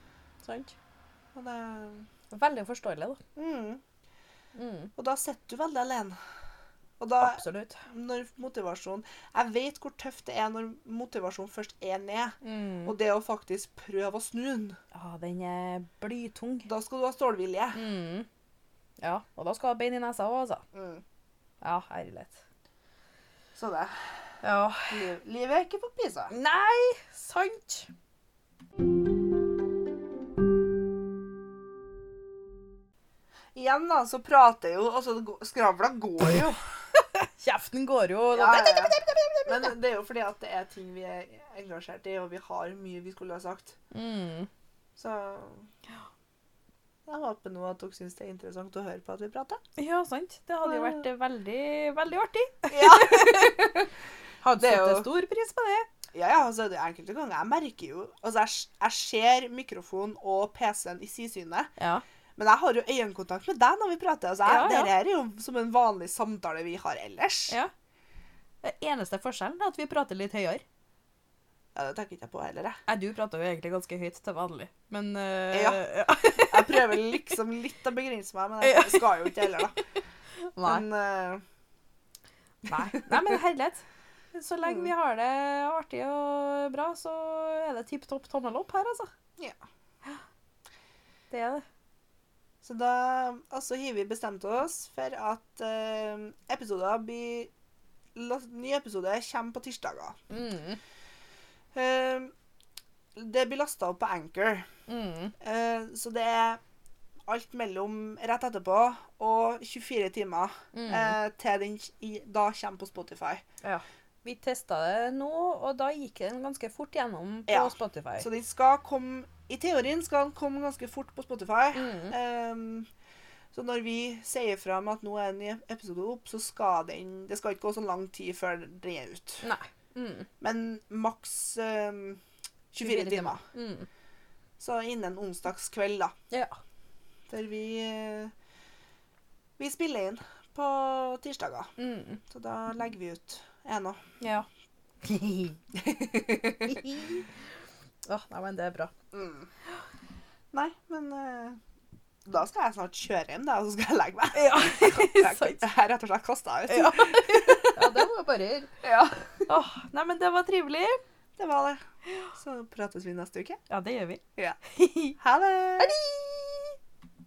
Speaker 2: Sant.
Speaker 1: Og, det,
Speaker 2: Veldig forståelig, da.
Speaker 1: mm.
Speaker 2: Mm.
Speaker 1: og da sitter du veldig alene. Og da,
Speaker 2: Absolutt.
Speaker 1: når motivasjon Jeg vet hvor tøft det er når motivasjonen først er ned.
Speaker 2: Mm.
Speaker 1: Og det å faktisk prøve å snu den.
Speaker 2: Ja, den er blytung.
Speaker 1: Da skal du ha stålvilje.
Speaker 2: Mm. Ja, og da skal ha bein i nesa òg, altså.
Speaker 1: Mm.
Speaker 2: Ja, herlighet.
Speaker 1: Så det.
Speaker 2: Ja.
Speaker 1: Liv, livet er ikke på PISA.
Speaker 2: Nei, sant.
Speaker 1: Igjen da, så prater jo Altså, skravla går jo.
Speaker 2: Kjeften går jo
Speaker 1: Ja, ja, ja. Men det er jo fordi at det er ting vi er engasjert i, og vi har mye vi skulle ha sagt.
Speaker 2: Mm.
Speaker 1: Så jeg håper nå at dere syns det er interessant å høre på at vi prater.
Speaker 2: Ja, sant. Det hadde jo vært veldig, veldig artig.
Speaker 1: Ja,
Speaker 2: Hadde satt stor pris på det.
Speaker 1: ja, ja altså, det er enkelte ganger jeg merker jo Altså, jeg, jeg ser mikrofonen og PC-en i sidesynet,
Speaker 2: Ja.
Speaker 1: men jeg har jo øyekontakt med deg når vi prater. Altså, jeg,
Speaker 2: Ja, ja.
Speaker 1: Dette er jo som en vanlig samtale vi har ellers.
Speaker 2: ja. Det eneste forskjellen er at vi prater litt høyere.
Speaker 1: Ja, det tenker ikke jeg på heller, jeg.
Speaker 2: Nei, du prater jo egentlig ganske høyt til vanlig, men uh,
Speaker 1: Ja. Jeg prøver liksom litt å begrense meg, men jeg skal jo ikke heller, da.
Speaker 2: Nei.
Speaker 1: Men uh...
Speaker 2: Nei. Nei, men herlighet. Så lenge vi har det artig og bra, så er det tipp topp tommel opp her, altså.
Speaker 1: Ja.
Speaker 2: Det er det.
Speaker 1: Så da altså, har vi bestemt oss for at uh, episoder blir last- Ny episode kommer på tirsdager.
Speaker 2: Mm.
Speaker 1: Eh, det blir lasta opp på Anchor.
Speaker 2: Mm.
Speaker 1: Eh, så det er alt mellom rett etterpå og 24 timer
Speaker 2: Mm.
Speaker 1: eh, til den i, da kommer på Spotify.
Speaker 2: Ja. Vi testa det nå, og da gikk den ganske fort gjennom på
Speaker 1: Ja.
Speaker 2: Spotify.
Speaker 1: Så den skal komme I teorien skal den komme ganske fort på Spotify.
Speaker 2: Mm.
Speaker 1: Ehm, så når vi sier fra om at nå er en ny episode opp, så skal den Det skal ikke gå så lang tid før den er ut.
Speaker 2: Nei. Mm.
Speaker 1: Men maks um, 24 timer.
Speaker 2: Mm.
Speaker 1: Så innen onsdagskveld, da.
Speaker 2: Ja.
Speaker 1: For vi eh, Vi spiller inn på tirsdager.
Speaker 2: Mm.
Speaker 1: Så da legger vi ut ennå.
Speaker 2: Ja. oh, nei, men det er bra.
Speaker 1: Mm. Nei, men uh, da skal jeg snart kjøre hjem, da, og så skal jeg legge meg.
Speaker 2: Ja,
Speaker 1: Jeg
Speaker 2: har
Speaker 1: jeg er rett og slett kasta ut.
Speaker 2: Ja. ja, det må jeg bare.
Speaker 1: Ja.
Speaker 2: oh, nei, men det var trivelig.
Speaker 1: Det var det. Så prates vi neste uke.
Speaker 2: Ja, det gjør vi.
Speaker 1: Ja. Ha det!